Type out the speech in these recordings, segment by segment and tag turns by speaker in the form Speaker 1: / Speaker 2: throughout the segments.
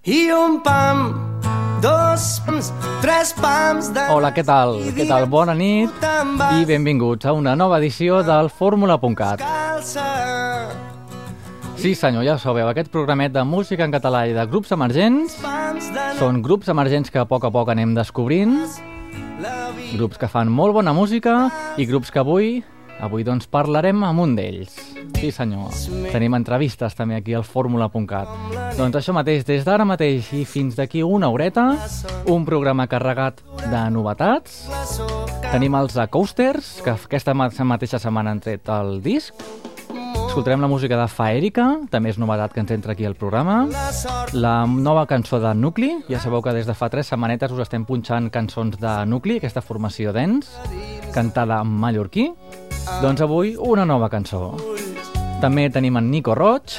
Speaker 1: I un pam, dos pams, tres pams de...
Speaker 2: Hola, què tal? Què tal? Bona nit i benvinguts a una nova edició del Fórmula.cat. Sí, senyor, ja ho sabeu, aquest programet de música en català i de grups emergents són grups emergents que a poc a poc anem descobrint, grups que fan molt bona música i grups que avui Avui doncs parlarem amb un d'ells. Sí senyor, tenim entrevistes també aquí al fórmula.cat. Doncs això mateix, des d'ara mateix i fins d'aquí una horeta, un programa carregat de novetats. Tenim els Coasters, que aquesta mateixa setmana han tret el disc. Escoltarem la música de Faèrica, també és novetat que ens entra aquí al programa. La nova cançó de Nucli, ja sabeu que des de fa tres setmanetes us estem punxant cançons de Nucli, aquesta formació d'ens, cantada en mallorquí. Doncs avui una nova cançó. També tenim en Nico Roig,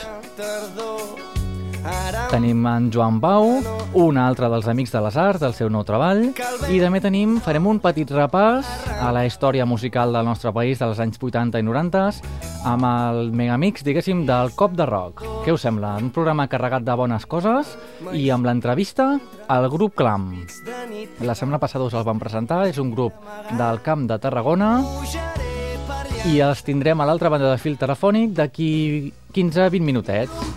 Speaker 2: tenim en Joan Bau, un altre dels Amics de les Arts, del seu nou treball, i també tenim, farem un petit repàs a la història musical del nostre país dels anys 80 i 90 amb el megamix, diguéssim, del Cop de Rock. Què us sembla? Un programa carregat de bones coses i amb l'entrevista al grup Clam. La setmana passada us el vam presentar, és un grup del Camp de Tarragona i els tindrem a l'altra banda de fil telefònic d'aquí 15-20 minutets.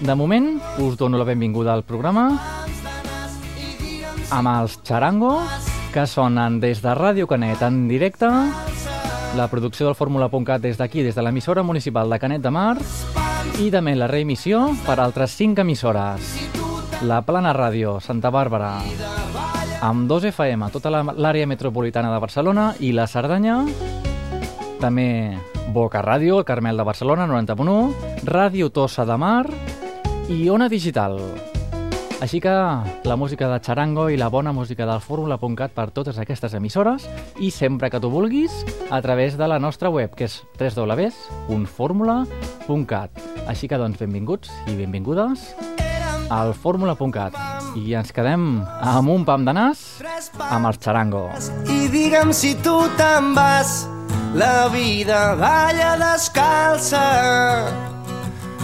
Speaker 2: De moment, us dono la benvinguda al programa amb els Charango, que sonen des de Ràdio Canet en directe, la producció del Fórmula.cat des d'aquí, des de l'emissora municipal de Canet de Mar, i també la reemissió per altres 5 emissores. La Plana Ràdio, Santa Bàrbara, amb 2 FM tota l'àrea metropolitana de Barcelona i la Cerdanya, també Boca Ràdio, el Carmel de Barcelona, 90.1, Ràdio Tossa de Mar i Ona Digital. Així que la música de Charango i la bona música del Fórmula.cat per totes aquestes emissores i sempre que tu vulguis a través de la nostra web, que és www.formula.cat. Així que doncs benvinguts i benvingudes al Fórmula.cat i ens quedem amb un pam de nas amb els Charango.
Speaker 1: I digue'm si tu te'n vas la vida balla descalça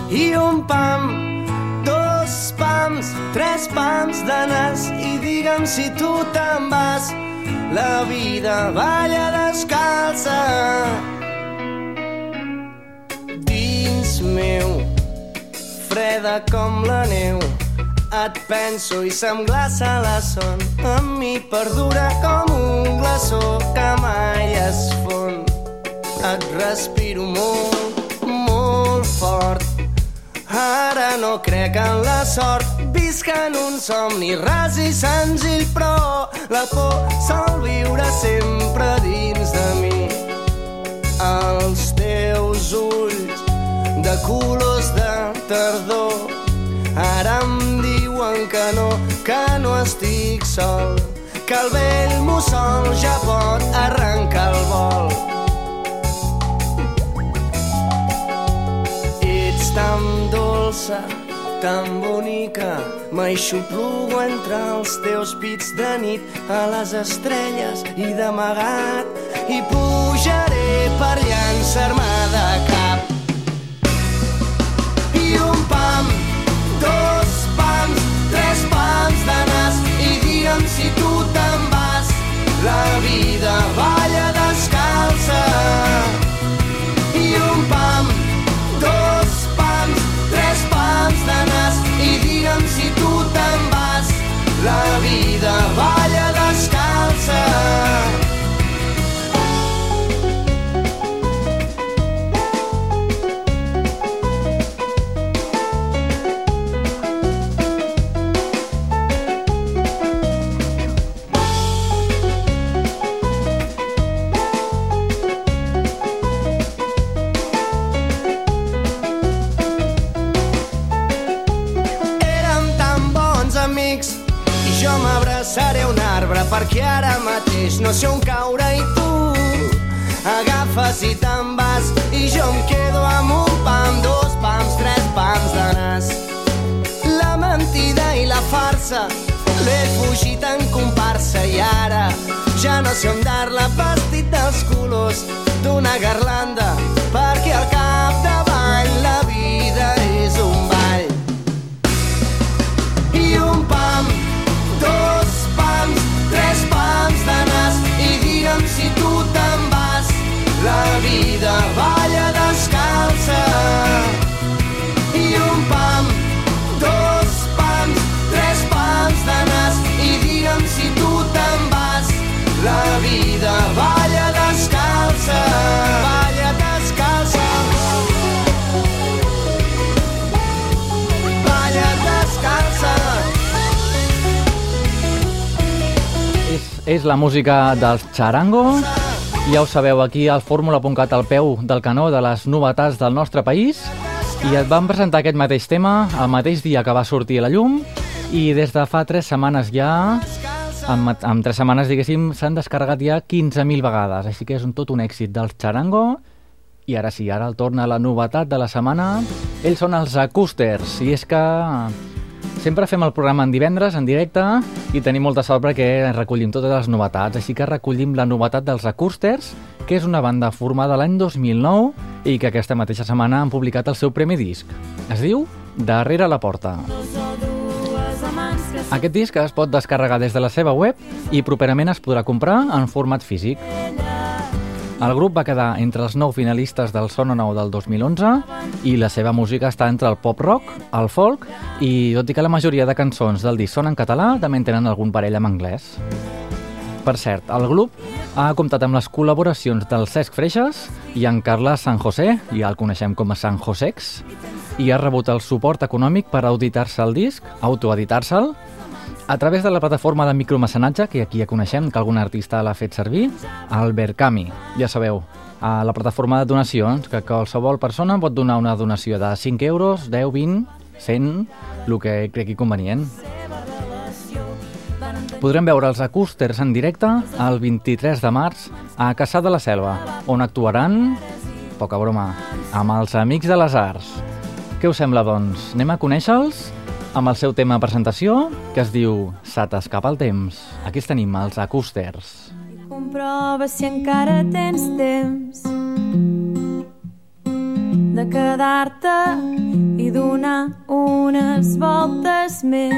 Speaker 1: i un pam, dos pams, tres pams de nas i digue'm si tu te'n vas. La vida balla descalça. Dins meu freda com la neu et penso i se'm glaça la son. Amb mi perdura com un glaçó que mai es fon et respiro molt, molt fort. Ara no crec en la sort, visc en un somni ras i senzill, però la por sol viure sempre dins de mi. Els teus ulls de colors de tardor ara em diuen que no, que no estic sol, que el vell mussol ja pot arrencar el vol. tan dolça, tan bonica, m'aixoplugo entre els teus pits de nit a les estrelles i d'amagat i pujaré per llançar-me de cap. Ja no sé on dar-la vestit dels colors d'una garlanda la
Speaker 2: música dels Charango. Ja ho sabeu, aquí al fórmula.cat al peu del canó de les novetats del nostre país. I et van presentar aquest mateix tema el mateix dia que va sortir la llum. I des de fa 3 setmanes ja en, en 3 setmanes, diguéssim, s'han descarregat ja 15.000 vegades, així que és un, tot un èxit dels Charango. I ara sí, ara el torna la novetat de la setmana. Ells són els Acústers i és que Sempre fem el programa en divendres, en directe, i tenim molta sort perquè recollim totes les novetats. Així que recollim la novetat dels Acústers, que és una banda formada l'any 2009 i que aquesta mateixa setmana han publicat el seu primer disc. Es diu Darrere la porta. Aquest disc es pot descarregar des de la seva web i properament es podrà comprar en format físic. El grup va quedar entre els nou finalistes del Sona Nou del 2011 i la seva música està entre el pop-rock, el folk i, tot i que la majoria de cançons del disc són en català, també en tenen algun parell en anglès. Per cert, el grup ha comptat amb les col·laboracions del Cesc Freixas i en Carles San José, ja el coneixem com a San Josex, i ha rebut el suport econòmic per auditar-se el disc, autoeditar-se'l, a través de la plataforma de micromecenatge, que aquí ja coneixem, que algun artista l'ha fet servir, el Berkami, ja sabeu, a la plataforma de donacions, que qualsevol persona pot donar una donació de 5 euros, 10, 20, 100, el que cregui convenient. Podrem veure els acústers en directe el 23 de març a Caçà de la Selva, on actuaran, poca broma, amb els Amics de les Arts. Què us sembla, doncs? Anem a conèixer-los? Amb el seu tema presentació, que es diu Se t'escapa el temps. Aquí els tenim, els acústers.
Speaker 3: Comprova si encara tens temps de quedar-te i donar unes voltes més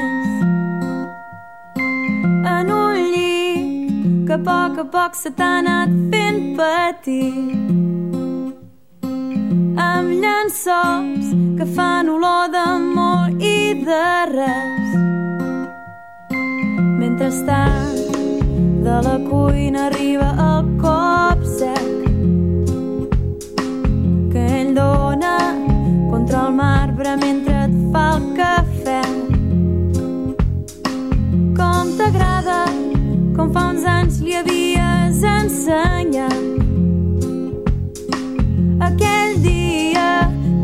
Speaker 3: en un llit que a poc a poc se t'ha anat fent petit amb llençols que fan olor d'amor i de res. Mentrestant, de la cuina arriba el cop sec que ell dona contra el marbre mentre et fa el cafè. Com t'agrada, com fa uns anys li havies ensenyat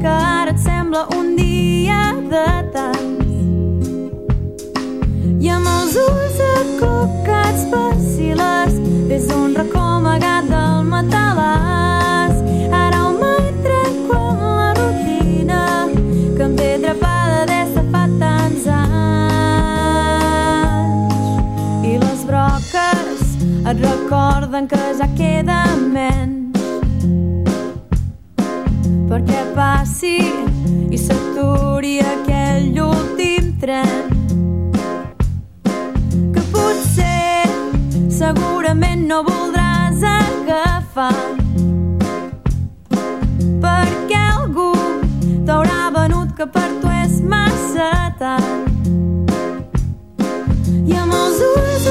Speaker 3: que ara et sembla un dia de tants. I amb els ulls acocats vacil·les des d'un racó amagat del matalàs. Ara ho mentre com la rutina que em té atrapada des de fa tants anys. I les broques et recorden que ja queda menys perquè passi i s'aturi aquell últim tren. Que potser segurament no voldràs agafar perquè algú t'haurà venut que per tu és massa tard. I amb els ulls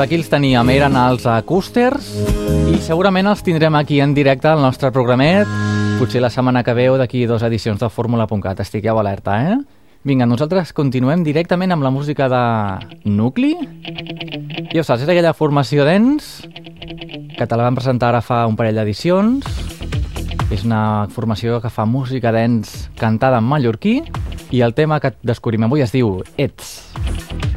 Speaker 2: aquí els teníem, eren els acústers i segurament els tindrem aquí en directe al nostre programet, potser la setmana que ve o d'aquí dues edicions de Fórmula.cat. Estigueu alerta, eh? Vinga, nosaltres continuem directament amb la música de Nucli. Ja ho saps, és aquella formació d'ens que te la vam presentar ara fa un parell d'edicions. És una formació que fa música d'ens cantada en mallorquí i el tema que descobrim avui es diu Ets.
Speaker 4: M'atropa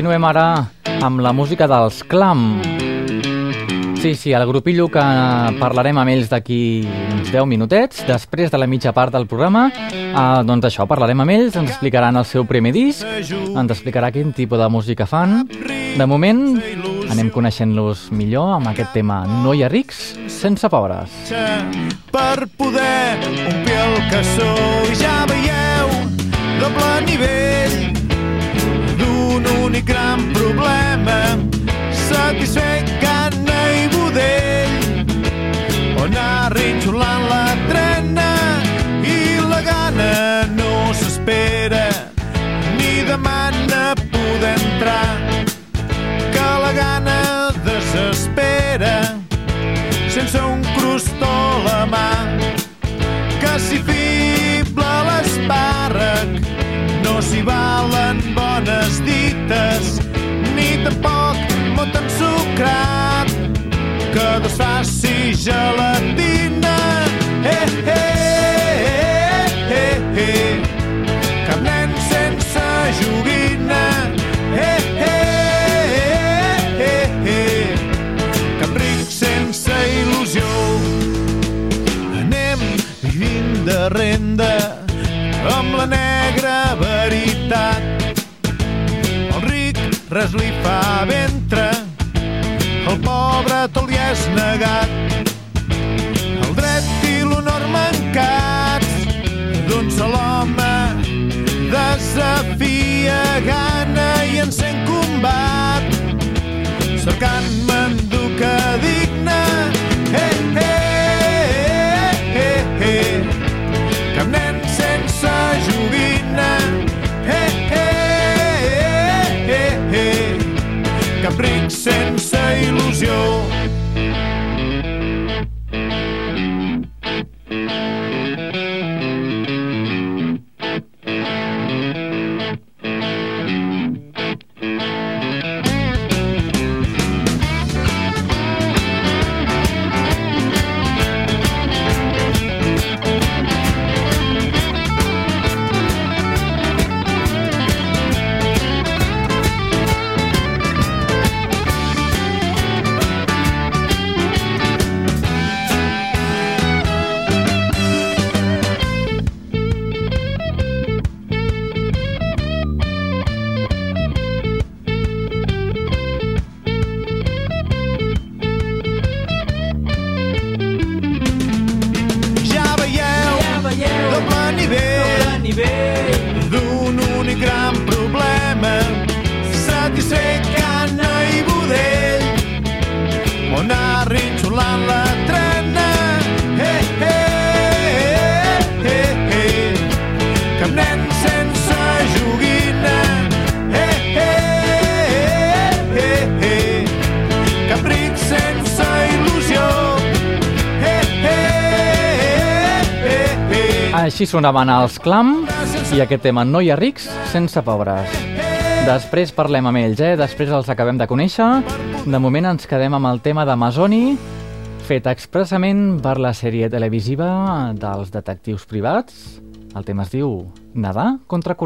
Speaker 2: Continuem ara amb la música dels Clam. Sí, sí, el grupillo que parlarem amb ells d'aquí uns 10 minutets, després de la mitja part del programa. Eh, doncs això, parlarem amb ells, ens explicaran el seu primer disc, ens explicarà quin tipus de música fan. De moment, anem coneixent-los millor amb aquest tema No hi ha rics sense pobres.
Speaker 5: per poder omplir el cassó i ja veieu doble nivell d'un únic gran problema. Satisfet gana i budell on arrin xulant la trena i la gana no s'espera ni demana poder entrar que la gana desespera. Sense un crostó a la mà que s'hi fibla l'espàrrec no s'hi valen bones dites ni tampoc mot ensucrat. Que desfaci gelatina res li fa ventre, el pobre tot li és negat. El dret i l'honor mancats. D'un sol home desafia, gana i encén combat your
Speaker 2: Així sonaven els Clam i aquest tema No hi ha rics sense pobres. Després parlem amb ells, eh? Després els acabem de conèixer. De moment ens quedem amb el tema d'Amazoni, fet expressament per la sèrie televisiva dels detectius privats. El tema es diu Nadar contra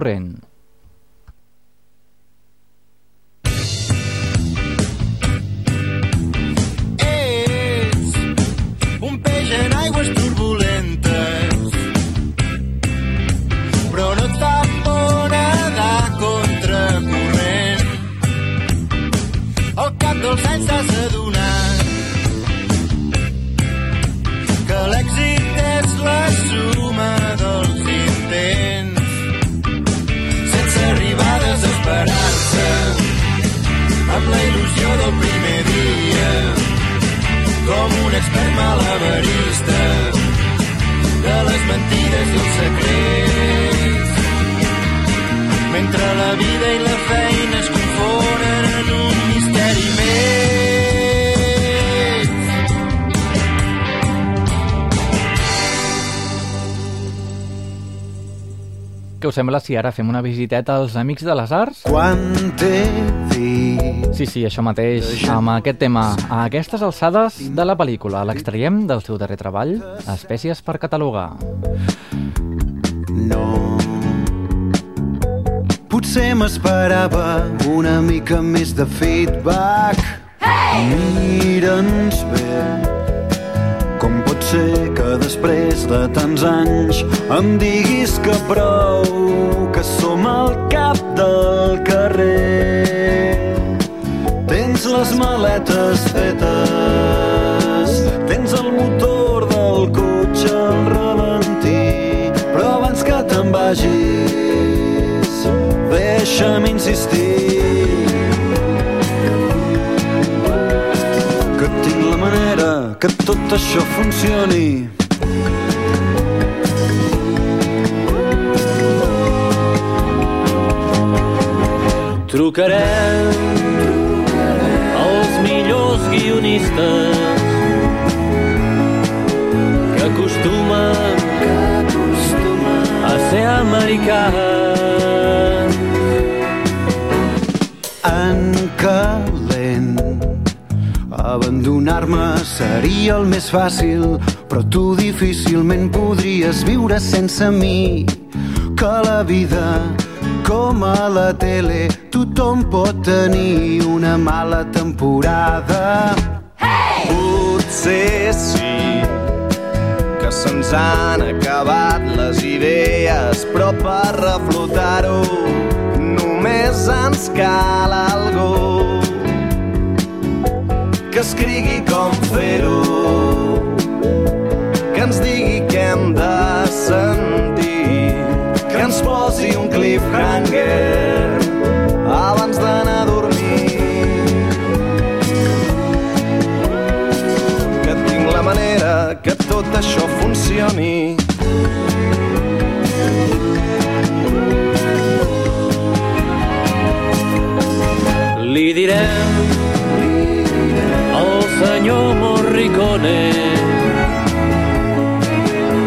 Speaker 1: il·lusió del primer dia com un expert malabarista de les mentides i els secrets. Mentre la vida i la feina es confonen en un misteri més.
Speaker 2: Què us sembla si ara fem una visiteta als Amics de les Arts?
Speaker 5: Quan t'he vist
Speaker 2: Sí, sí, això mateix, amb aquest tema. A aquestes alçades de la pel·lícula l'extraiem del seu darrer treball, Espècies per catalogar.
Speaker 5: No. Potser m'esperava una mica més de feedback. Hey! Mira'ns bé. Com pot ser que després de tants anys em diguis que prou, que som al cap del carrer. Les maletes fetes, tens el motor del cotxe al ralentí, però abans que te'n vagis, deixa'm insistir que tinc la manera que tot això funcioni.
Speaker 6: Trucarem guionistes que acostumen, que acostumen a ser americans.
Speaker 7: En calent Abandonar-me seria el més fàcil, però tu difícilment podries viure sense mi. Que la vida, com a la tele, tothom pot tenir una mala temporada.
Speaker 1: Potser sí que se'ns han acabat les idees, però per reflotar-ho només ens cal algú que escrigui com fer-ho, que ens digui què hem de sentir, que ens posi un cliffhanger manera que tot això funcioni.
Speaker 6: Li direm al senyor Morricone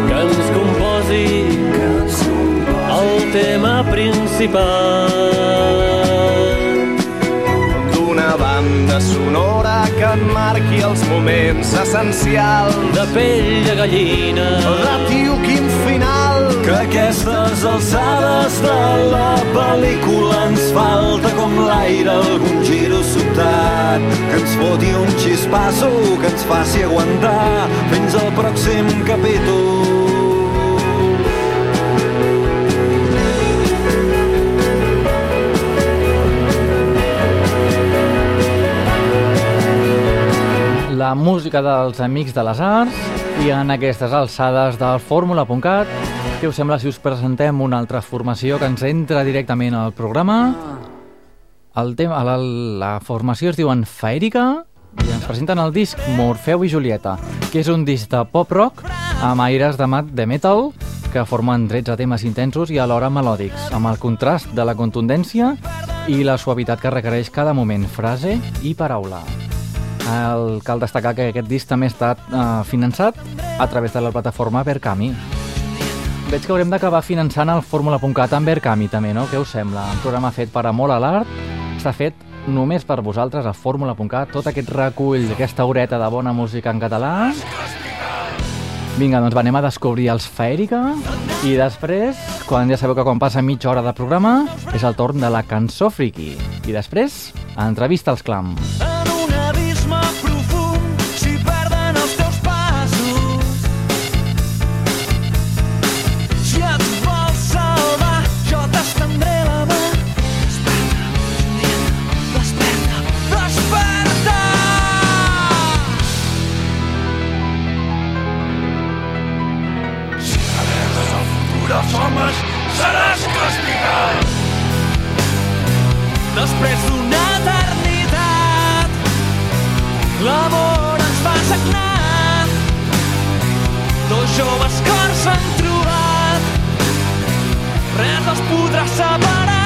Speaker 6: que ens composi el tema principal
Speaker 1: banda sonora que et marqui els moments essencials.
Speaker 6: De pell de gallina.
Speaker 1: De tio quin final.
Speaker 7: Que aquestes alçades de la pel·lícula ens falta com l'aire algun giro sobtat. Que ens foti un xispasso que ens faci aguantar. Fins al pròxim capítol.
Speaker 2: La música dels Amics de les Arts i en aquestes alçades del fórmula.cat què us sembla si us presentem una altra formació que ens entra directament al programa? El tema, la, la formació es diuen Faèrica i ens presenten el disc Morfeu i Julieta, que és un disc de pop-rock amb aires de, mat de metal que formen 13 temes intensos i alhora melòdics, amb el contrast de la contundència i la suavitat que requereix cada moment, frase i paraula. El, cal destacar que aquest disc també ha estat eh, finançat a través de la plataforma Berkami. Veig que haurem d'acabar finançant el Fórmula.cat amb Berkami també, no? Què us sembla? Un programa fet per Amor a l'Art, està fet només per vosaltres a Fórmula.cat, tot aquest recull, aquesta horeta de bona música en català. Vinga, doncs anem a descobrir els Faèrica i després, quan ja sabeu que quan passa mitja hora de programa, és el torn de la cançó friki. I després, entrevista als clams.
Speaker 4: S'han trobat, res els podrà separar.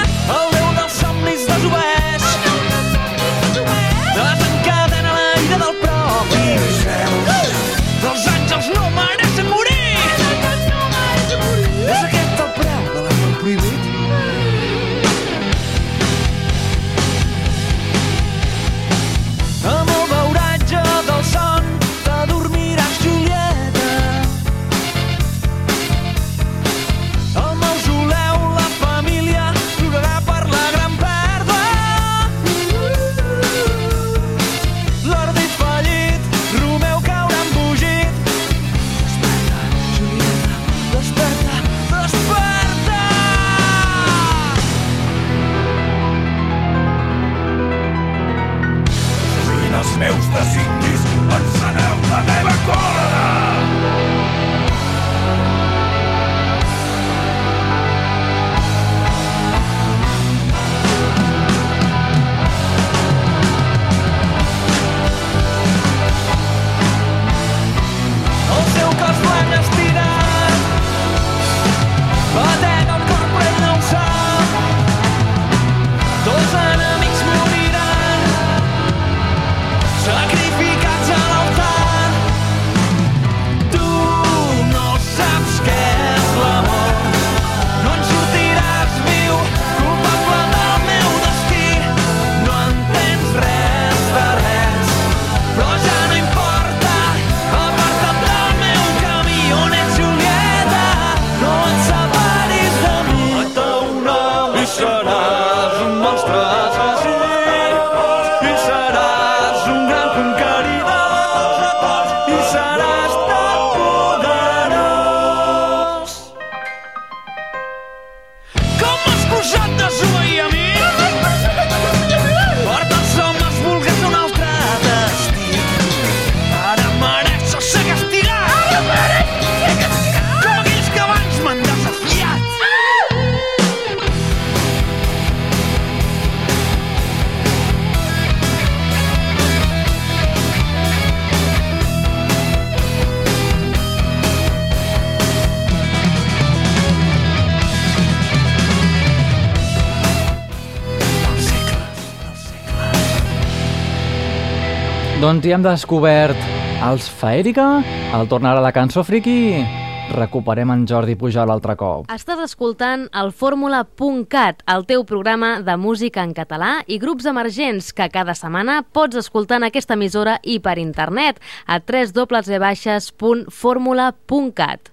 Speaker 2: Doncs ja hem descobert els Faèrica, al tornar a la cançó friki, recuperem en Jordi Pujol l'altre cop.
Speaker 8: Estàs escoltant el Fórmula.cat, el teu programa de música en català i grups emergents que cada setmana pots escoltar en aquesta emissora i per internet a www.formula.cat.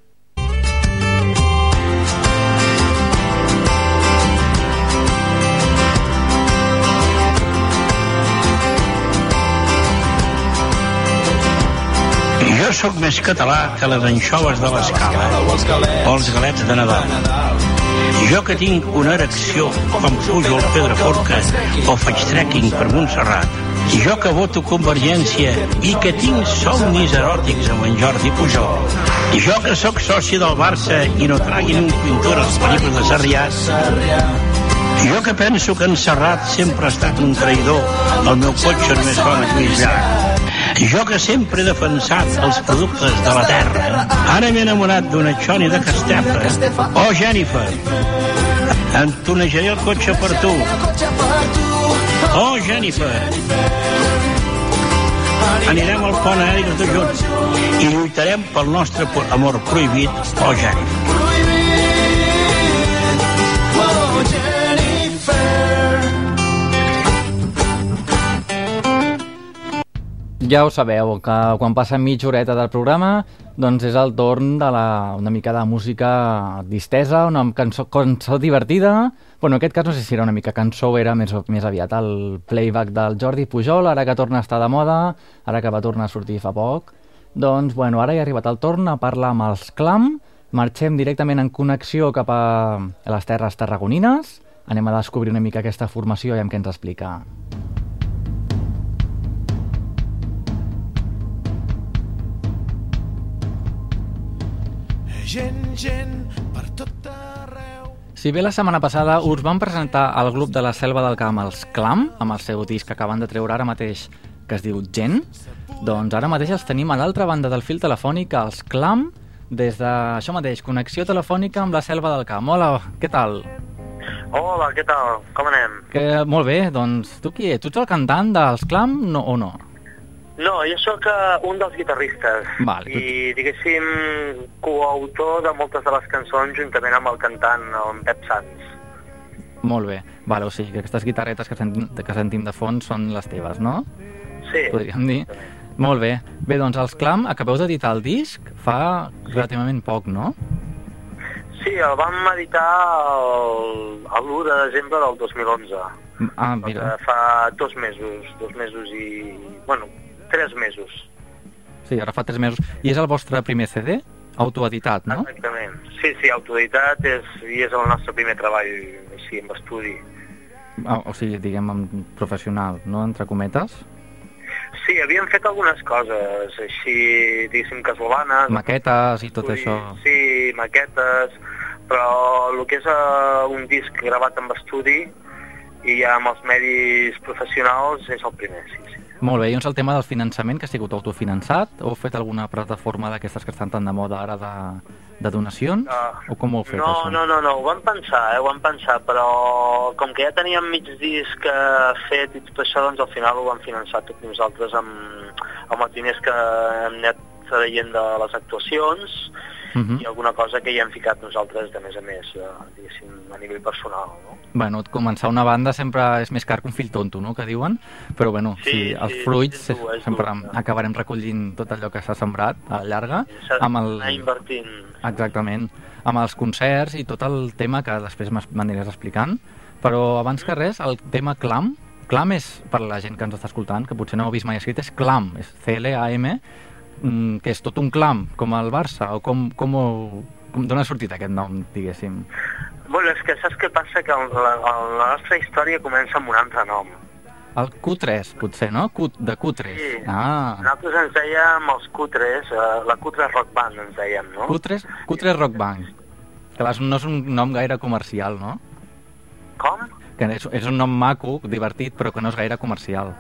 Speaker 9: sóc més català que les anxoves de l'escala o els galets de Nadal. Jo que tinc una erecció quan pujo al Pedraforca o faig trekking per Montserrat. Jo que voto Convergència i que tinc somnis eròtics amb en Jordi Pujol. Jo que sóc soci del Barça i no traguin un pintura als pel·lícules de Sarrià. Jo que penso que en Serrat sempre ha estat un traïdor, el meu cotxe només una Lluís Llach. Jo que sempre he defensat els productes de la terra. Ara m'he enamorat d'una Xoni de Castefa. Oh, Jennifer, em tonejaré el cotxe per tu. Oh, Jennifer, anirem al pont aeri tots junts i lluitarem pel nostre amor prohibit. Oh, Jennifer.
Speaker 2: Ja ho sabeu, que quan passa mitja horeta del programa, doncs és el torn de la, una mica de música distesa, una cançó, cançó divertida. Bueno, en aquest cas no sé si era una mica cançó, era més, més aviat el playback del Jordi Pujol, ara que torna a estar de moda, ara que va tornar a sortir fa poc. Doncs, bueno, ara hi ha arribat el torn a parlar amb els Clam, marxem directament en connexió cap a les terres tarragonines, anem a descobrir una mica aquesta formació i amb què ens explica.
Speaker 5: Gent, gent, per tot arreu.
Speaker 2: Si bé la setmana passada us vam presentar al grup de la Selva del Camp, els Clam, amb el seu disc que acaben de treure ara mateix, que es diu Gent, doncs ara mateix els tenim a l'altra banda del fil telefònic, els Clam, des de això mateix, connexió telefònica amb la Selva del Camp. Hola, què tal?
Speaker 10: Hola, què tal? Com anem?
Speaker 2: Que, molt bé, doncs tu qui ets? Tu ets el cantant dels Clam no, o no?
Speaker 10: No, jo sóc uh, un dels guitarristes
Speaker 2: Vale, tu-
Speaker 10: i, diguéssim, coautor de moltes de les cançons juntament amb el cantant, el Pep Sans.
Speaker 2: Molt bé. Vale, o sigui que aquestes guitarretes que sentim, que sentim de fons són les teves, no?
Speaker 10: Sí.
Speaker 2: podríem dir. Molt bé. Bé, doncs els Clam acabeu d'editar el disc fa relativament poc, no?
Speaker 10: Sí, el vam editar el- el l'1 de desembre del 2011.
Speaker 2: Ah,
Speaker 10: Doncs,
Speaker 2: mira.
Speaker 10: eh, fa dos mesos, dos mesos i... Bueno, tres mesos.
Speaker 2: Sí, ara fa tres mesos. I és el vostre primer CD? Autoeditat, no?
Speaker 10: Exactament. Sí, sí, autoeditat és, i és el nostre primer treball així, amb estudi.
Speaker 2: Ah, o sigui, diguem, en professional, no? Entre cometes.
Speaker 10: Sí, havíem fet algunes coses, així, diguéssim, casolanes.
Speaker 2: Maquetes i tot
Speaker 10: Estudi,
Speaker 2: això.
Speaker 10: Sí, maquetes, però el que és uh, un disc gravat amb estudi i ja amb els medis professionals és el primer, sí, sí.
Speaker 2: Molt bé, i doncs el tema del finançament, que ha sigut autofinançat, o heu fet alguna plataforma d'aquestes que estan tan de moda ara de, de donacions? o com ho heu fet,
Speaker 10: No,
Speaker 2: això?
Speaker 10: no, no, no, ho vam pensar, eh, ho vam pensar, però com que ja teníem mig disc eh, fet i tot això, doncs al final ho vam finançar tot nosaltres amb, amb els diners que hem anat traient de les actuacions
Speaker 2: Mhm.
Speaker 10: i alguna cosa que hi hem ficat nosaltres de més a més, eh, diguéssim, a nivell personal, no?
Speaker 2: Bueno, començar una banda sempre és més car que un fill tonto, no?, que diuen, però bueno, sí,
Speaker 10: Sí,
Speaker 2: els
Speaker 10: sí,
Speaker 2: fruits
Speaker 10: és dur, és
Speaker 2: sempre
Speaker 10: dur.
Speaker 2: acabarem recollint tot allò que s'ha sembrat a la llarga,
Speaker 10: S'ha
Speaker 2: amb el...
Speaker 10: invertint.
Speaker 2: Exactament, amb els concerts i tot el tema que després m'aniràs explicant, però abans que res, el tema clam, clam és, per la gent que ens està escoltant, que potser no ho ha vist mai escrit, és clam, és C-L-A-M, mm, que és tot un clam, com el Barça, o com, com, ho, com d'on ha sortit aquest nom, diguéssim?
Speaker 10: Bueno, és que saps què passa? Que la, la nostra història comença amb un altre nom.
Speaker 2: El Q3, potser, no? Q, de Q3.
Speaker 10: Sí.
Speaker 2: Ah,
Speaker 10: Nosaltres ens dèiem els Q3, eh, la Q3 Rock Band ens dèiem, no?
Speaker 2: Q3, Q3 Rock Band. Que no és un nom gaire comercial, no?
Speaker 10: Com?
Speaker 2: Que és, és un nom maco, divertit, però que no és gaire comercial.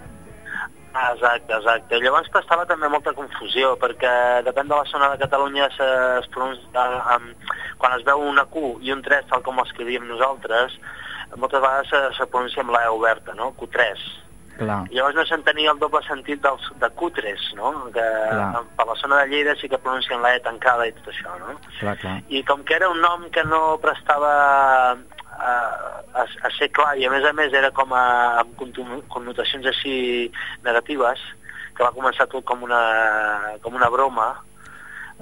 Speaker 10: Exacte, exacte. Llavors passava també molta confusió, perquè depèn de la zona de Catalunya se- es pronuncia, amb, quan es veu una Q i un 3, tal com escrivíem nosaltres, moltes vegades se, se pronuncia amb la E oberta, no? Q3.
Speaker 2: Clar.
Speaker 10: Llavors no s'entenia el doble sentit dels, de cutres, no? Que
Speaker 2: Clar.
Speaker 10: per la zona de Lleida sí que pronuncien la E tancada i tot això, no?
Speaker 2: Clar, clar.
Speaker 10: I com que era un nom que no prestava a, a, a ser clar i a més a més era com a, amb connotacions així negatives, que va començar tot com una, com una broma,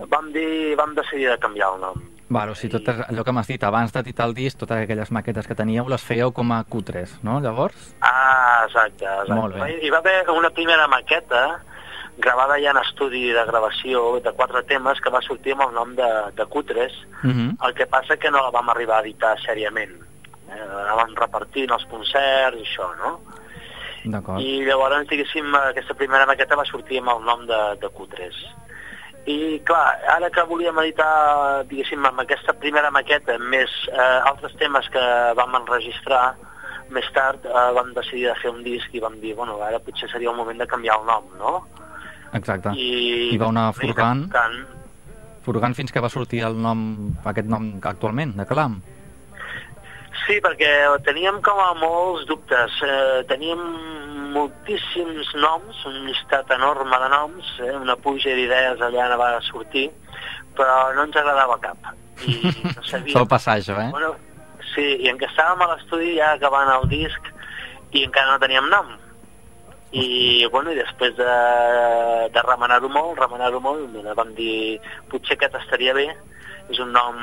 Speaker 10: vam, dir, vam decidir de canviar el nom.
Speaker 2: Vale, o sigui, tot allò que m'has dit abans d'editar el disc, totes aquelles maquetes que teníeu, les fèieu com a cutres, no, llavors?
Speaker 10: Ah, exacte, exacte.
Speaker 2: Molt bé.
Speaker 10: Hi va haver una primera maqueta gravada ja en estudi de gravació de quatre temes que va sortir amb el nom de, de Cutres,
Speaker 2: Uh -huh.
Speaker 10: el que passa que no la vam arribar a editar sèriament. Eh, la vam repartir en els concerts i això, no?
Speaker 2: D'acord.
Speaker 10: I llavors, diguéssim, aquesta primera maqueta va sortir amb el nom de, de Cutres. I, clar, ara que volíem editar, diguéssim, amb aquesta primera maqueta, més eh, altres temes que vam enregistrar, més tard eh, vam decidir de fer un disc i vam dir, bueno, ara potser seria el moment de canviar el nom, no?
Speaker 2: Exacte.
Speaker 10: I,
Speaker 2: Hi va una
Speaker 10: i
Speaker 2: furgant,
Speaker 10: tant,
Speaker 2: furgant fins que va sortir el nom, aquest nom actualment, de Calam.
Speaker 10: Sí, perquè teníem com a molts dubtes. Eh, teníem moltíssims noms, un llistat enorme de noms, eh, una puja d'idees allà va sortir, però no ens agradava cap. I no sabíem...
Speaker 2: Sol passar això, eh?
Speaker 10: Bueno, sí, i en què estàvem a l'estudi ja acabant el disc i encara no teníem nom. I, bueno, i després de, de remenar-ho molt, remenar-ho molt, mira, vam dir, potser aquest estaria bé, és un nom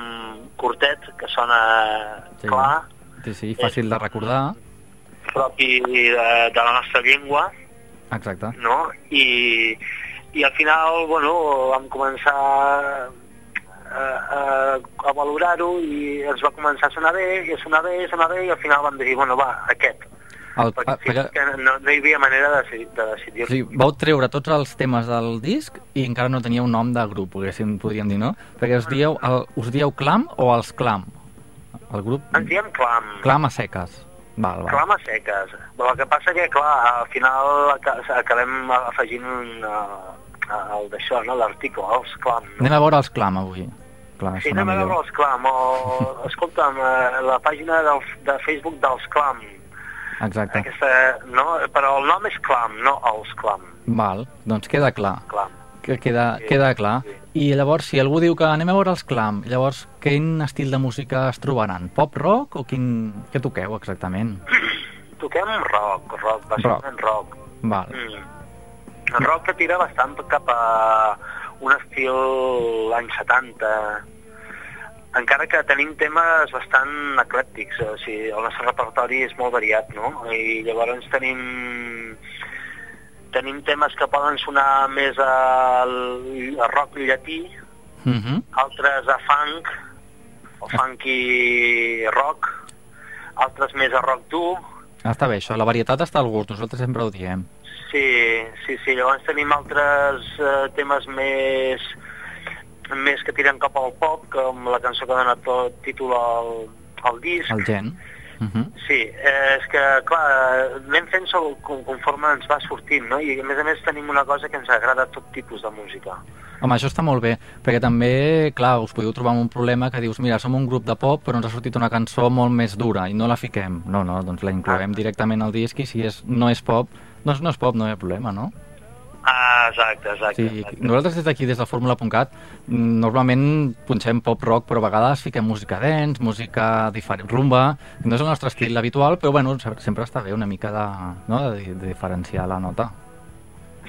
Speaker 10: curtet, que sona
Speaker 2: Sí.
Speaker 10: clar,
Speaker 2: Sí, sí, fàcil de recordar.
Speaker 10: propi de, de la nostra llengua,
Speaker 2: Exacte.
Speaker 10: no? I, i al final, bueno, vam començar a, a, a valorar-ho i ens va començar a sonar bé, i a sonar bé, i a sonar bé, i al final vam dir, bueno, va, aquest.
Speaker 2: El,
Speaker 10: Perquè, sí,
Speaker 2: perquè,
Speaker 10: que no, no hi havia manera de, decidir- de decidir.
Speaker 2: o sigui, vau treure tots els temes del disc i encara no teníeu nom de grup, podríem, podríem dir, no? Perquè us dieu, el, us dieu Clam o els Clam? El grup...
Speaker 10: Ens diem clam.
Speaker 2: Clam a seques. Val, val.
Speaker 10: Clam a seques. Però el que passa que, clar, al final aca- acabem afegint un, uh, el d'això, no?, l'article, els clam. No?
Speaker 2: Anem a veure els Clam avui. Clar,
Speaker 10: Sí, anem a
Speaker 2: millor.
Speaker 10: veure els clam, o, escolta'm, eh, la pàgina del, de Facebook dels clam,
Speaker 2: Exacte.
Speaker 10: aquesta, no? però el nom és clam, no els clam,
Speaker 2: Val, doncs queda clar.
Speaker 10: clam.
Speaker 2: Que queda,
Speaker 10: Sí,
Speaker 2: queda clar.
Speaker 10: sí.
Speaker 2: I llavors, si algú diu que anem a veure els Clam, llavors, quin estil de música es trobaran? Pop, rock o quin... què toqueu exactament?
Speaker 10: Toquem rock, rock, bàsicament rock.
Speaker 2: Val,
Speaker 10: Mm. El rock que tira bastant cap a un estil anys 70, encara que tenim temes bastant eclèctics, o sigui, el nostre repertori és molt variat, no? I llavors tenim tenim temes que poden sonar més al, a rock llatí,
Speaker 2: uh -huh.
Speaker 10: altres a funk, o funky rock, altres més a rock dur,
Speaker 2: està bé això, la varietat està al gust, nosaltres sempre ho diem.
Speaker 10: Sí, sí, sí. Llavors tenim altres eh, temes més més que tiren cap al pop, com la cançó que dona tot títol al, al disc.
Speaker 2: El gen. Uh -huh.
Speaker 10: Sí, eh, és que, clar, anem fent sol, conforme ens va sortint, no? I a més a més tenim una cosa que ens agrada tot tipus de música.
Speaker 2: Home, això està molt bé, perquè també, clar, us podeu trobar amb un problema que dius, mira, som un grup de pop, però ens ha sortit una cançó molt més dura i no la fiquem. No, no, doncs la incloem directament al disc i si és, no és pop, doncs no és pop, no hi ha problema, no?
Speaker 10: Ah, exacte, exacte.
Speaker 2: Sí,
Speaker 10: exacte.
Speaker 2: nosaltres des d'aquí, des de Fórmula.cat, normalment punxem pop-rock, però a vegades fiquem música dance, música diferent, rumba, no és el nostre estil habitual, però bueno, se- sempre està bé una mica de, no, de, de diferenciar la nota.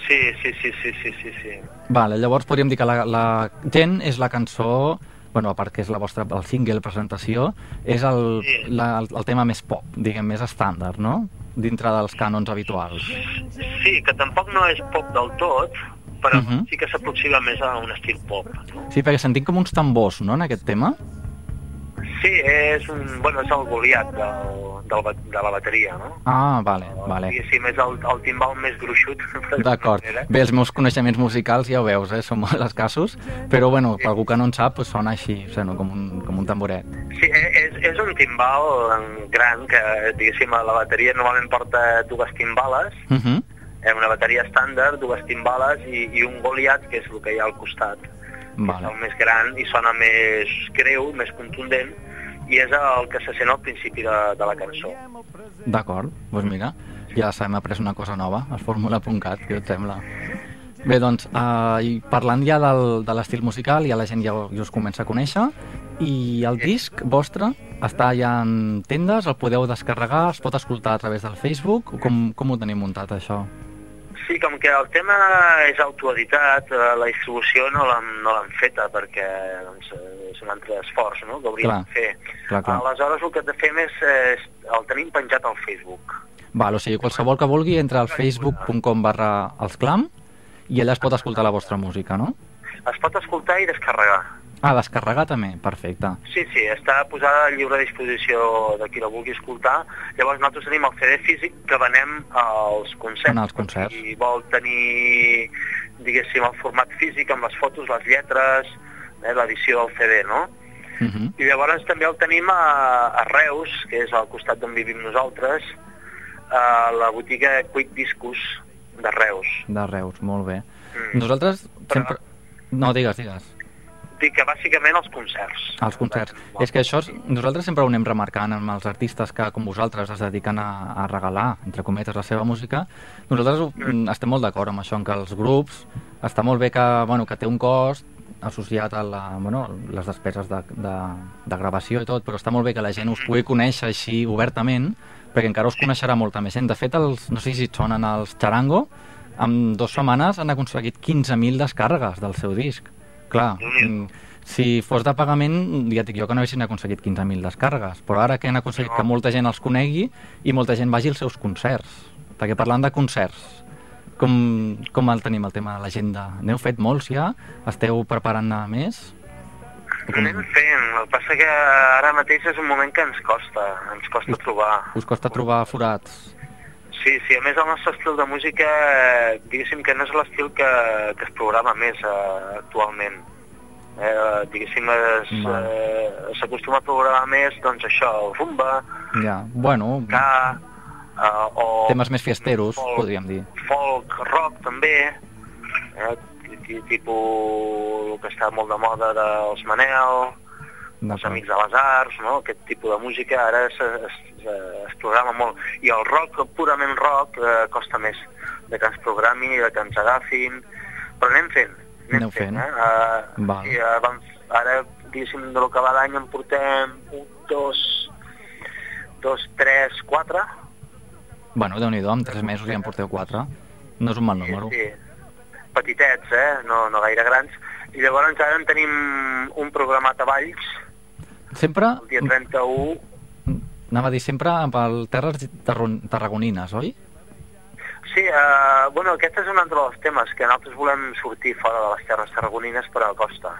Speaker 10: Sí, sí, sí, sí, sí, sí, sí.
Speaker 2: Vale, llavors podríem dir que la, la Gent és la cançó, bueno, a part que és la vostra, el single presentació, és el,
Speaker 10: Sí.
Speaker 2: la, el, el tema més pop, diguem, més estàndard, no? Dintre dels cànons habituals.
Speaker 10: Sí, que tampoc no és pop del tot, però
Speaker 2: Mhm.
Speaker 10: sí que s'aproxima més a un estil pop. No?
Speaker 2: Sí, perquè sentim com uns tambors, no?, en aquest tema.
Speaker 10: Sí, és, un, bueno, és el Goliat del, del, de la bateria, no?
Speaker 2: Ah, vale, vale.
Speaker 10: Diguéssim, és el, el timbal més gruixut.
Speaker 2: D'acord. Bé, els meus coneixements musicals ja ho veus, eh? són molt escassos, però bueno, per algú que no en sap, pues, sona així, sona com un, com un tamboret.
Speaker 10: Sí, eh, és, és un timbal gran que, diguéssim, la bateria normalment porta dues timbales,
Speaker 2: Uh -huh.
Speaker 10: eh, una bateria estàndard, dues timbales i, i un Goliat, que és el que hi ha al costat. És
Speaker 2: Vale.
Speaker 10: el més gran i sona més greu, més contundent, i és el que se sent al principi de, de la cançó.
Speaker 2: D'acord, doncs mira. Ja hem après una cosa nova, el fórmula.cat, què et sembla? Bé, doncs, uh, i parlant ja del, de l'estil musical, ja la gent ja, ja us comença a conèixer, i el disc vostre està ja en tendes, el podeu descarregar, es pot escoltar a través del Facebook, o com, com ho tenim muntat, això?
Speaker 10: Sí, com que el tema és autoeditat, eh, la distribució no l'hem no feta perquè doncs, és un altre esforç no? que hauríem
Speaker 2: Clar,
Speaker 10: de fer.
Speaker 2: clar, clar.
Speaker 10: Aleshores el que fem és, és el tenim penjat al Facebook.
Speaker 2: Val, o sigui, qualsevol que vulgui entra al facebook.com barra els clam i allà es pot escoltar la vostra música, no?
Speaker 10: Es pot escoltar i descarregar.
Speaker 2: Ah, descarregar també, perfecte.
Speaker 10: Sí, sí, està posada a lliure disposició de qui la vulgui escoltar. Llavors nosaltres tenim el CD físic que venem als concerts.
Speaker 2: En els concerts.
Speaker 10: Qui vol tenir, diguéssim, el format físic amb les fotos, les lletres, eh, l'edició del CD, no?
Speaker 2: Uh -huh.
Speaker 10: I llavors també el tenim a, a Reus, que és al costat d'on vivim nosaltres, a la botiga Quick Discos de Reus.
Speaker 2: De Reus, molt bé.
Speaker 10: Mm.
Speaker 2: Nosaltres sempre... No, digues, digues.
Speaker 10: Dic que bàsicament els concerts.
Speaker 2: Els concerts. És que això, és- nosaltres sempre ho anem remarcant amb els artistes que, com vosaltres, es dediquen a, a regalar, entre cometes, la seva música. Nosaltres mm. estem molt d'acord amb això, en que els grups està molt bé que, bueno, que té un cost associat a la, bueno, les despeses de, de, de gravació i tot, però està molt bé que la gent us pugui conèixer així obertament, perquè encara us coneixerà molta més gent. De fet, els, no sé si et sonen els Charango, en dues setmanes han aconseguit 15.000 descàrregues del seu disc. Clar, mm, si fos de pagament, ja et dic jo que no haguessin aconseguit 15.000 descàrregues, però ara que han aconseguit que molta gent els conegui i molta gent vagi als seus concerts. Perquè parlant de concerts, com, com el tenim el tema de l'agenda? N'heu fet molts ja? Esteu preparant més? O com-
Speaker 10: Anem fent, el que passa que ara mateix és un moment que ens costa, ens costa trobar.
Speaker 2: Us costa trobar forats?
Speaker 10: Sí, sí, a més el nostre estil de música, eh, diguéssim que no és l'estil que, que es programa més eh, actualment. Eh, diguéssim, eh, s'acostuma a programar més, doncs això, el rumba,
Speaker 2: Ja, bueno,
Speaker 10: ska, eh, o
Speaker 2: temes més fiesteros,
Speaker 10: Folk.
Speaker 2: podríem dir.
Speaker 10: folk, rock també, eh, ti- ti- tipus el que està molt de moda dels Manel, els. Amics de les Arts, no? aquest tipus de música ara es, es, es programa molt. I el rock, purament rock, eh, costa més de que ens programin i de que ens agafin, però anem fent. Anem
Speaker 2: Aneu fent.
Speaker 10: Eh? Uh,
Speaker 2: Val.
Speaker 10: sí, uh, vam, ara, diguéssim, de lo que va d'any en portem un, dos, dos, tres, quatre.
Speaker 2: Bueno, déu nhi amb tres mesos ja en porteu quatre. No és un mal número.
Speaker 10: Sí, petitets, eh? no, no gaire grans. I llavors ara en tenim un programat a Valls,
Speaker 2: Sempre,
Speaker 10: el dia 31,
Speaker 2: anava a dir sempre pel Terres Tarragonines, oi?
Speaker 10: Sí, eh, bueno, aquest és un altre dels temes, que nosaltres volem sortir fora de les terres tarragonines per a la costa.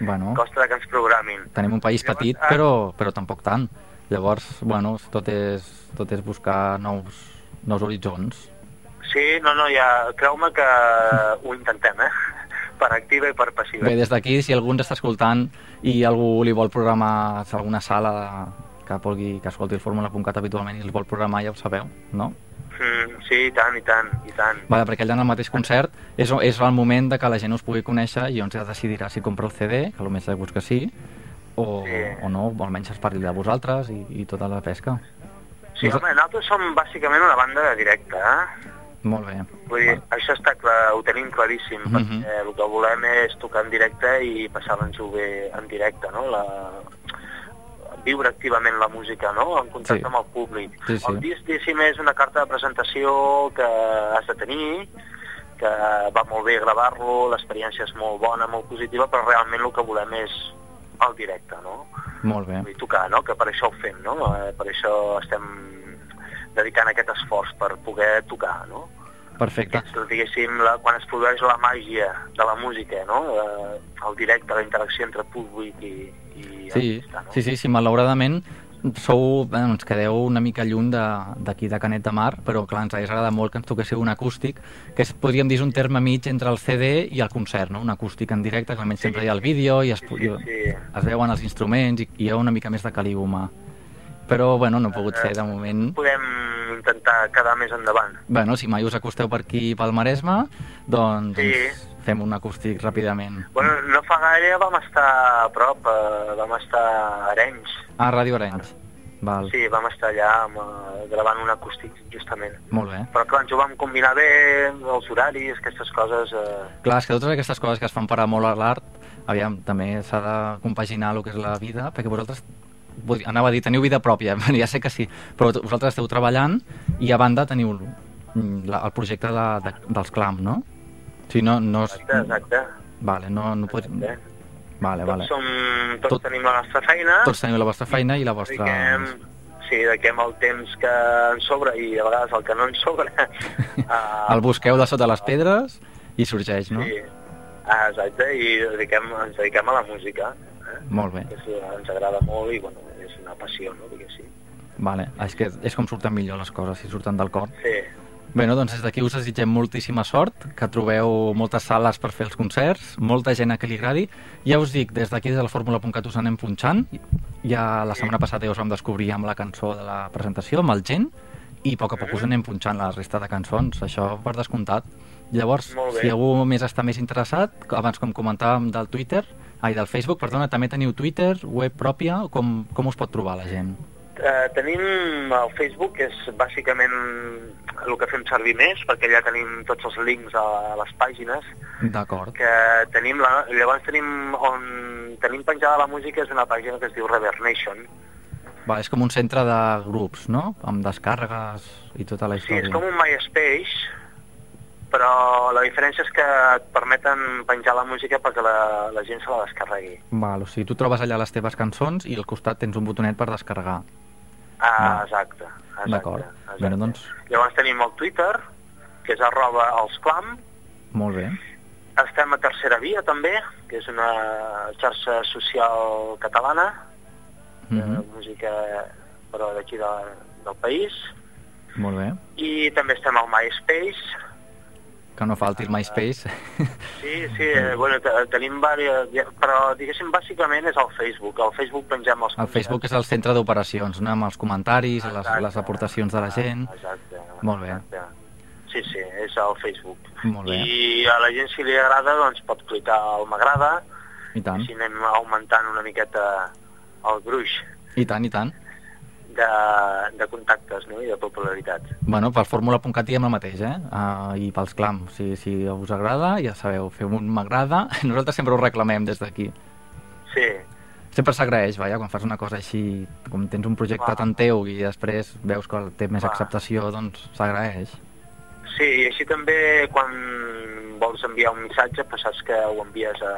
Speaker 2: Bueno,
Speaker 10: Costa que ens programin.
Speaker 2: tenim un país
Speaker 10: Llavors,
Speaker 2: petit,
Speaker 10: ah.
Speaker 2: però, però tampoc tant. Llavors, bueno, tot és, tot és buscar nous, nous horitzons.
Speaker 10: Sí, no, no, ja, creu-me que ho intentem, eh? Per activa i per passiva.
Speaker 2: Bé, des d'aquí, si algú ens està escoltant i algú li vol programar alguna sala que vulgui que escolti el Fórmula.cat habitualment i el vol programar, ja ho sabeu, no?
Speaker 10: Mm, sí, i tant, i tant, i tant.
Speaker 2: Vale, perquè allà en el mateix concert és, és el moment de que la gent us pugui conèixer i on ja decidirà si compra el CD, que el més segur que sí, o,
Speaker 10: Sí.
Speaker 2: o no, o almenys es parli de vosaltres i, i tota la pesca.
Speaker 10: Sí, home, nosaltres som bàsicament una banda de directe, eh?
Speaker 2: Molt bé.
Speaker 10: Vull dir, això està clar, ho tenim claríssim,
Speaker 2: Mhm.
Speaker 10: perquè el que volem és tocar en directe i passar-nos-ho bé en directe, no? La... Viure activament la música, no? En contacte
Speaker 2: Sí.
Speaker 10: amb el públic.
Speaker 2: Sí, sí.
Speaker 10: El disc, diguéssim, és una carta de presentació que has de tenir, que va molt bé gravar-lo, l'experiència és molt bona, molt positiva, però realment el que volem és el directe, no?
Speaker 2: Molt bé.
Speaker 10: Dir, tocar, no? Que per això ho fem, no? Eh, Per això estem dedicant aquest esforç per poder tocar, no?
Speaker 2: Perfecte.
Speaker 10: És, diguéssim, la, quan es produeix la màgia de la música, no? Eh, el directe, la interacció entre públic i, i
Speaker 2: Sí,
Speaker 10: artista, no?
Speaker 2: sí, sí, sí, malauradament sou, bueno, ens quedeu una mica lluny d'aquí de, de Canet de Mar, però clar, ens hagués agradat molt que ens toquéssiu un acústic, que és, podríem dir un terme mig entre el CD i el concert, no? Un acústic en directe, que almenys sempre hi ha el vídeo i es,
Speaker 10: Sí, sí, sí.
Speaker 2: es veuen els instruments i, i hi ha una mica més de caliu humà. Però, bueno, no ha pogut ser de moment.
Speaker 10: Podem intentar quedar més endavant.
Speaker 2: Bueno, si mai us acosteu per aquí pel Maresme, doncs,
Speaker 10: Sí.
Speaker 2: doncs fem un acústic ràpidament.
Speaker 10: Bueno, no fa gaire vam estar a prop, eh, vam estar a Arenys.
Speaker 2: Ah, Ràdio Arenys. Val.
Speaker 10: Sí, vam estar allà amb, eh, gravant un acústic, justament.
Speaker 2: Molt bé.
Speaker 10: Però clar, ens ho vam combinar bé, els horaris, aquestes coses... Eh...
Speaker 2: Clar, és que totes aquestes coses que es fan per amor a l'art, aviam, també s'ha de compaginar el que és la vida, perquè vosaltres, vull dir, anava a dir, teniu vida pròpia, ja sé que sí, però vosaltres esteu treballant i a banda teniu la, el projecte de, de, dels clam, no? O sigui, no, no és...
Speaker 10: Exacte, exacte.
Speaker 2: Vale, no, no pot...
Speaker 10: exacte.
Speaker 2: Vale, vale.
Speaker 10: Tots, som, tots
Speaker 2: Tot-
Speaker 10: tenim la nostra feina,
Speaker 2: Tots teniu la vostra feina i la vostra...
Speaker 10: dediquem, sí, dediquem el temps que ens sobra i a vegades el que no ens sobra. a...
Speaker 2: El busqueu de sota les pedres i sorgeix, no?
Speaker 10: Sí, ah, exacte, i dediquem, ens dediquem a la música. Eh?
Speaker 2: Molt bé.
Speaker 10: És, ens agrada molt i bueno, és una passió, no? diguéssim.
Speaker 2: Vale. És que és com surten millor les coses, si surten del cor.
Speaker 10: Sí,
Speaker 2: Bé, no, doncs des d'aquí us desitgem moltíssima sort, que trobeu moltes sales per fer els concerts, molta gent a que li agradi. Ja us dic, des d'aquí, des de la Fórmula.cat us anem punxant. Ja la setmana passada ja us vam descobrir amb la cançó de la presentació, amb el gent, i a poc a poc us anem punxant la resta de cançons, això per descomptat. Llavors, si algú més està més interessat, abans com comentàvem del Twitter, ai, del Facebook, perdona, també teniu Twitter, web pròpia, com, com us pot trobar la gent?
Speaker 10: Eh, tenim el Facebook, que és bàsicament el que fem servir més, perquè allà tenim tots els links a les pàgines,
Speaker 2: D'acord.
Speaker 10: que tenim la, llavors tenim on tenim penjada la música és una pàgina que es diu Reverb Nation.
Speaker 2: Va, és com un centre de grups, no? Amb descàrregues i tota la
Speaker 10: Sí,
Speaker 2: història.
Speaker 10: és com un MySpace, però la diferència és que et permeten penjar la música perquè la, la gent se la descarregui.
Speaker 2: Val, o sigui, tu trobes allà les teves cançons i al costat tens un botonet per descarregar.
Speaker 10: Ah, exacte. exacte
Speaker 2: D'acord. Bé, doncs,
Speaker 10: Llavors tenim el Twitter, que és arroba els clam,
Speaker 2: molt bé.
Speaker 10: Estem a Tercera Via, també, que és una xarxa social catalana, de
Speaker 2: Mhm,
Speaker 10: música, però d'aquí de, del país.
Speaker 2: Molt bé.
Speaker 10: I també estem al MySpace.
Speaker 2: Que no falti el MySpace.
Speaker 10: Sí, sí, eh, bueno, te- tenim diverses... Però, diguéssim, bàsicament és el Facebook. Al Facebook pengem els
Speaker 2: El Facebook és el centre d'operacions, no? Amb els comentaris, les,
Speaker 10: Exacte.
Speaker 2: les aportacions de la gent.
Speaker 10: Exacte.
Speaker 2: Molt bé.
Speaker 10: exacte. Sí, sí, és el Facebook.
Speaker 2: Molt bé.
Speaker 10: I a la gent, si li agrada, doncs pot clicar al m'agrada
Speaker 2: I tant,
Speaker 10: així anem augmentant una miqueta el gruix
Speaker 2: i tant, i tant.
Speaker 10: De, de contactes no? i de popularitat.
Speaker 2: Bueno, per fórmula.cat diem el mateix, eh? Uh, I pels clams, si, si us agrada, ja sabeu, feu un m'agrada. Nosaltres sempre ho reclamem des d'aquí.
Speaker 10: Sí,
Speaker 2: Sempre s'agraeix, vaja, quan fas una cosa així, com tens un projecte tan teu i després veus que té més
Speaker 10: Clar.
Speaker 2: acceptació, doncs s'agraeix.
Speaker 10: sí, i així també quan vols enviar un missatge, pues saps que ho envies a,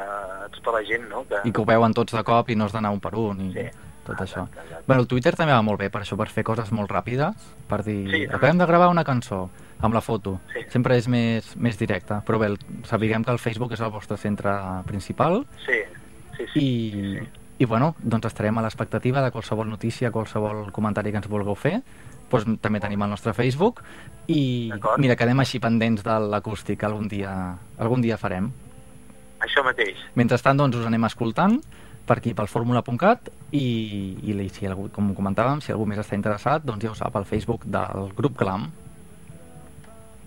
Speaker 10: a tota la gent, no? Que...
Speaker 2: I que ho veuen tots de cop i no has d'anar un per un i
Speaker 10: Sí.
Speaker 2: Tot això. Bueno, el Twitter també va molt bé per això, per fer coses molt ràpides, per dir,
Speaker 10: Sí,
Speaker 2: acabem de gravar una cançó amb la foto.
Speaker 10: Sí.
Speaker 2: Sempre és més, més directe, però bé, sapiguem que el Facebook és el vostre centre principal
Speaker 10: Sí, sí, sí.
Speaker 2: i, i bueno, doncs estarem a l'expectativa de qualsevol notícia, qualsevol comentari que ens vulgueu fer. Doncs també tenim el nostre Facebook i mira, quedem així pendents de l'acústic, algun dia, algun dia farem.
Speaker 10: Això mateix.
Speaker 2: Mentrestant, doncs, us anem escoltant per aquí, pel fórmula.cat i, i si algú, com comentàvem, si algú més està interessat, doncs ja ho sap, al Facebook del grup Clam.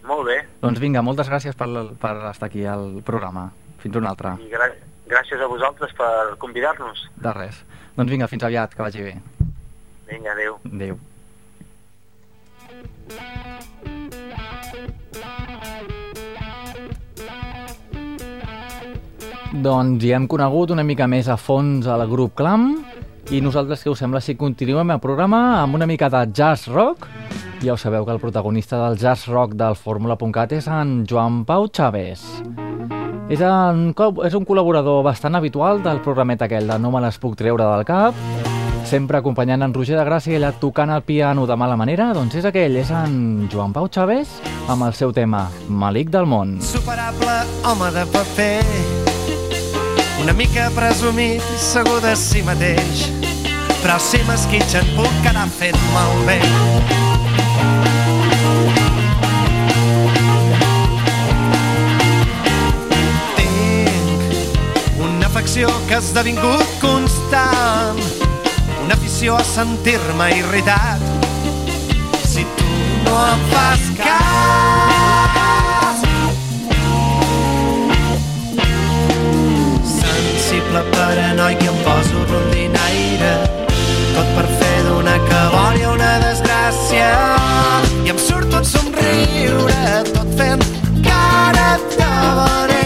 Speaker 10: Molt bé.
Speaker 2: Doncs vinga, moltes gràcies per, per estar aquí al programa. Fins una altra.
Speaker 10: I gra gràcies a vosaltres per convidar-nos.
Speaker 2: De res. Doncs vinga, fins aviat, que vagi bé.
Speaker 10: Vinga, adeu.
Speaker 2: Adéu. Doncs ja hem conegut una mica més a fons el grup Clam i nosaltres, què us sembla, si continuem el programa amb una mica de jazz rock? Ja ho sabeu que el protagonista del jazz rock del Fórmula.cat és en Joan Pau Chávez. És un, és un col·laborador bastant habitual del programet aquell de No me les puc treure del cap, sempre acompanyant en Roger de Gràcia i allà tocant el piano de mala manera, doncs és aquell, és en Joan Pau Chávez amb el seu tema Malic del món.
Speaker 1: Superable home de paper Una mica presumit i segur de si mateix Però si m'esquitxen puc quedar fet malbé. Tinc una afecció que ha esdevingut constant Una afició a sentir-me irritat. Si tu no em fas cas paranoic i em poso rondinaire tot per fer d'una calòria una desgràcia. I em surto un somriure tot fent cara de verer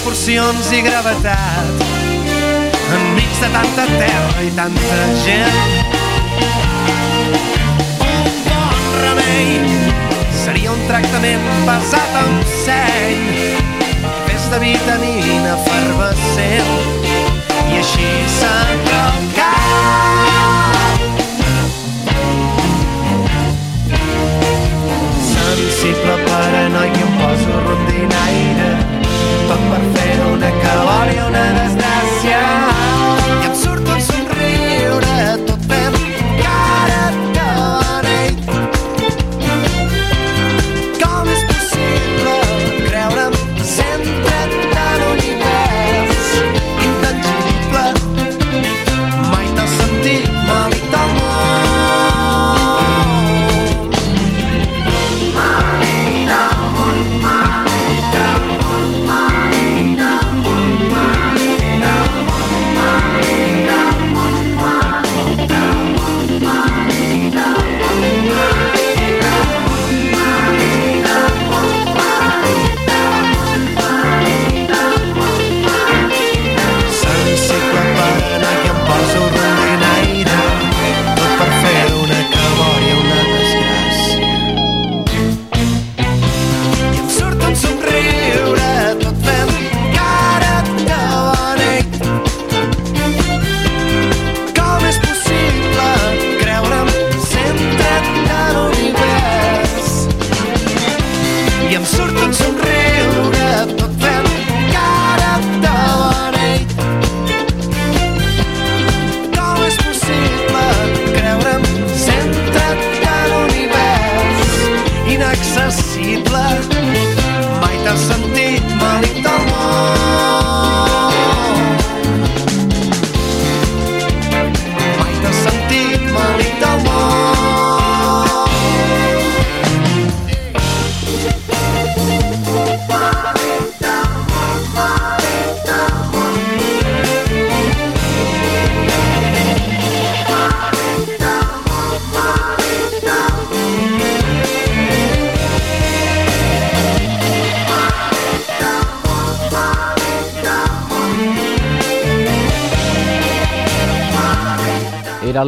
Speaker 1: proporcions i gravetat enmig de tanta terra i tanta gent. Un bon remei seria un tractament basat en seny, fes de vitamina efervescent i així s'enroca. Sensible paranoic i em poso rondinaire per fer una calor i una desgràcia
Speaker 2: blood.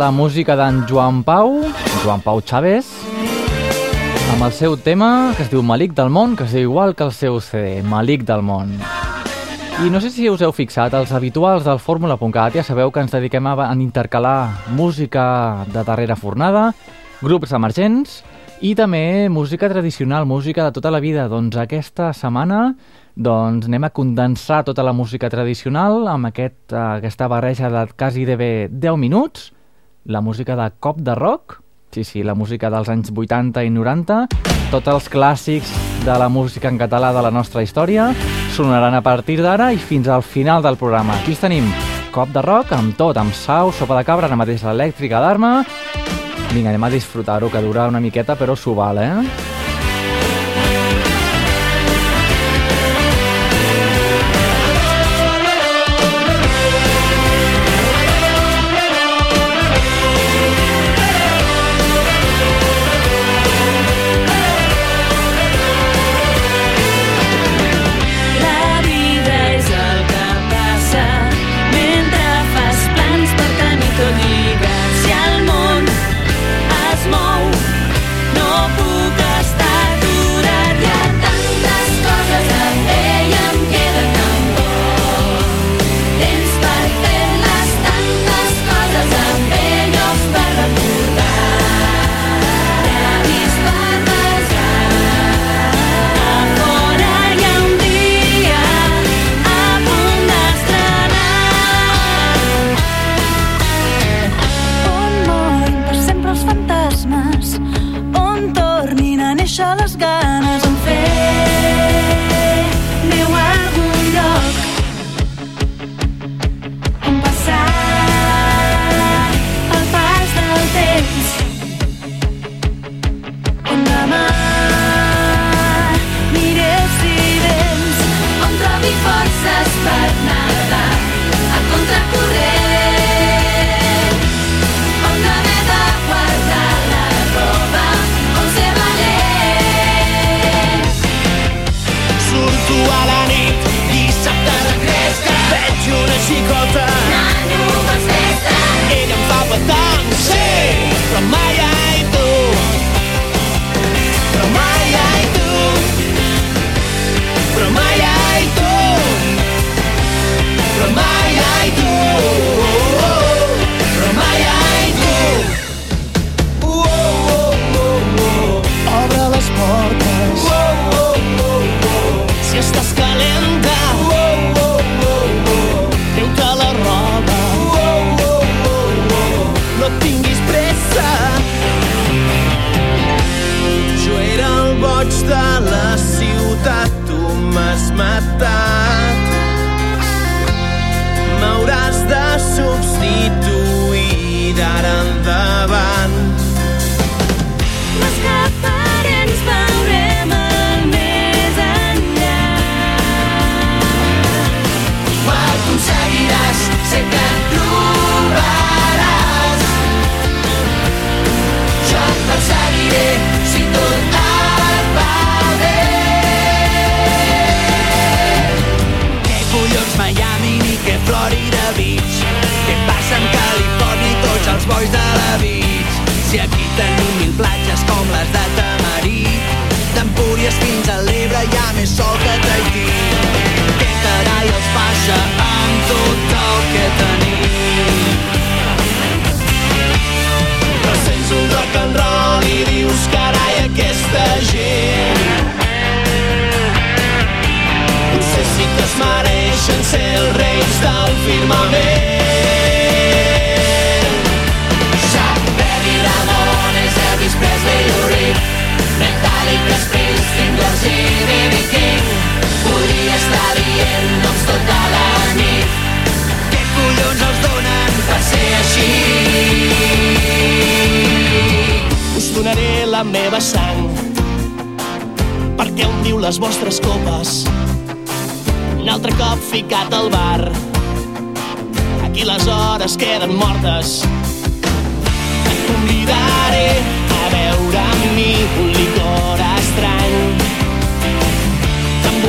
Speaker 2: La música d'en Joan Pau, Joan Pau Chávez, amb el seu tema que es diu Malic del món, que es diu igual que el seu CD, Malic del món. I no sé si us heu fixat, els habituals del Fórmula.cat ja sabeu que ens dediquem a intercalar música de darrera fornada, grups emergents i també música tradicional, música de tota la vida. Doncs aquesta setmana doncs anem a condensar tota la música tradicional amb aquest, aquesta barreja de quasi de bé 10 minuts, la música de cop de rock, sí, sí, la música dels anys 80 i 90, tots els clàssics de la música en català de la nostra història sonaran a partir d'ara i fins al final del programa. Aquí tenim cop de rock amb tot, amb sau, sopa de cabra, ara mateix elèctrica d'arma. Vinga, anem a disfrutar-ho, que dura una miqueta, però s'ho val, eh?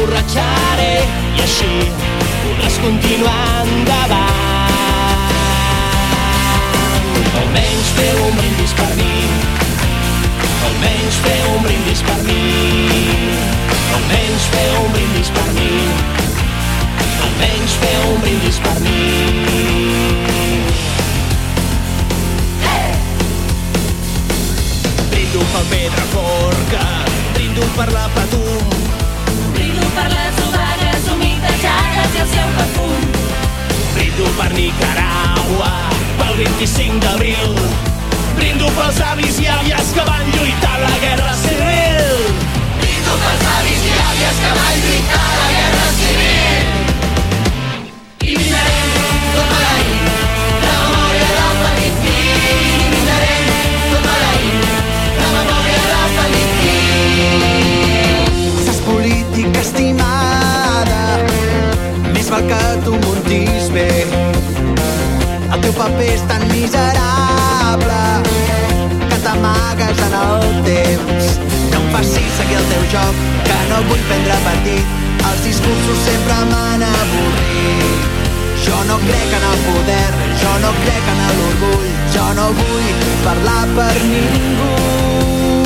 Speaker 11: T'emborratxaré i així podràs continuar endavant. Almenys feu un brindis per mi. Almenys feu un brindis per mi. Almenys feu un brindis per mi. Almenys feu un brindis per mi. Brindo pel Pedra Forca, brindo per la Patum,
Speaker 3: per les obagues humidejades i el seu perfum.
Speaker 11: Brindo per Nicaragua, pel 25 d'abril. Brindo pels avis i àvies que van lluitar a la guerra civil. Brindo pels avis i àvies que van lluitar a la guerra civil. I la nit la
Speaker 12: paper és tan miserable Que t'amagues en el temps. No em facis seguir el teu joc Que no vull prendre partit. Els discursos sempre m'han avorrit. Jo no crec en el poder, jo no crec en l'orgull, jo no vull parlar per ningú.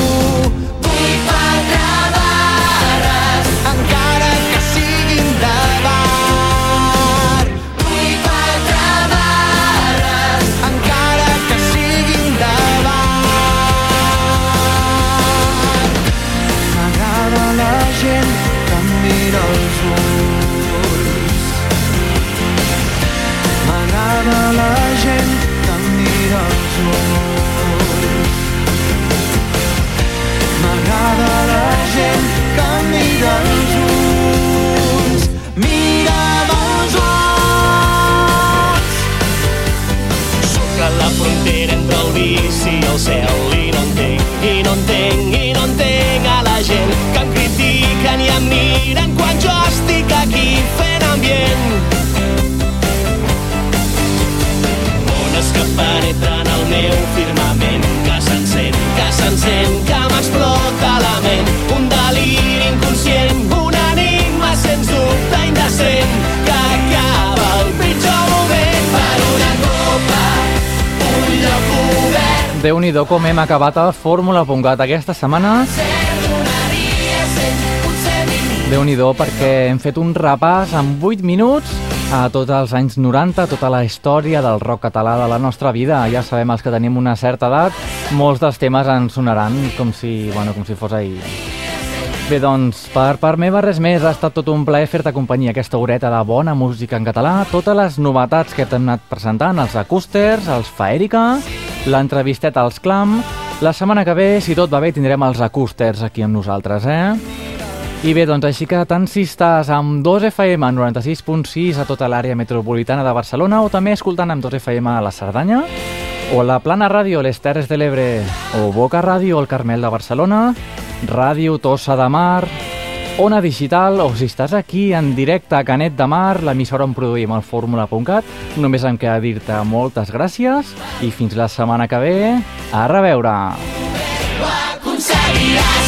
Speaker 11: Obert.
Speaker 2: Déu-n'hi-do com hem acabat el Fórmula.cat aquesta setmana. Déu-n'hi-do perquè hem fet un repàs en 8 minuts a tots els anys 90, tota la història del rock català de la nostra vida. Ja sabem els que tenim una certa edat, molts dels temes ens sonaran com si, bueno, com si fos ahir. Bé, doncs, per part meva res més. Ha estat tot un plaer fer-te companyia aquesta horeta de bona música en català, totes les novetats que t'hem anat presentant, els acústers, els Faèrica, l'entrevisteta als Clam... La setmana que ve, si tot va bé, tindrem els acústers aquí amb nosaltres, eh? I bé, doncs així que tant si estàs amb 2FM 96.6 a tota l'àrea metropolitana de Barcelona o també escoltant amb 2FM a la Cerdanya o la Plana Ràdio, les Terres de l'Ebre o Boca Ràdio, el Carmel de Barcelona Ràdio Tossa de Mar Ona Digital o si estàs aquí en directe a Canet de Mar, l'emissora on produïm el fórmula.cat, només em queda dir-te moltes gràcies i fins la setmana que ve, a reveure!
Speaker 3: aconseguiràs.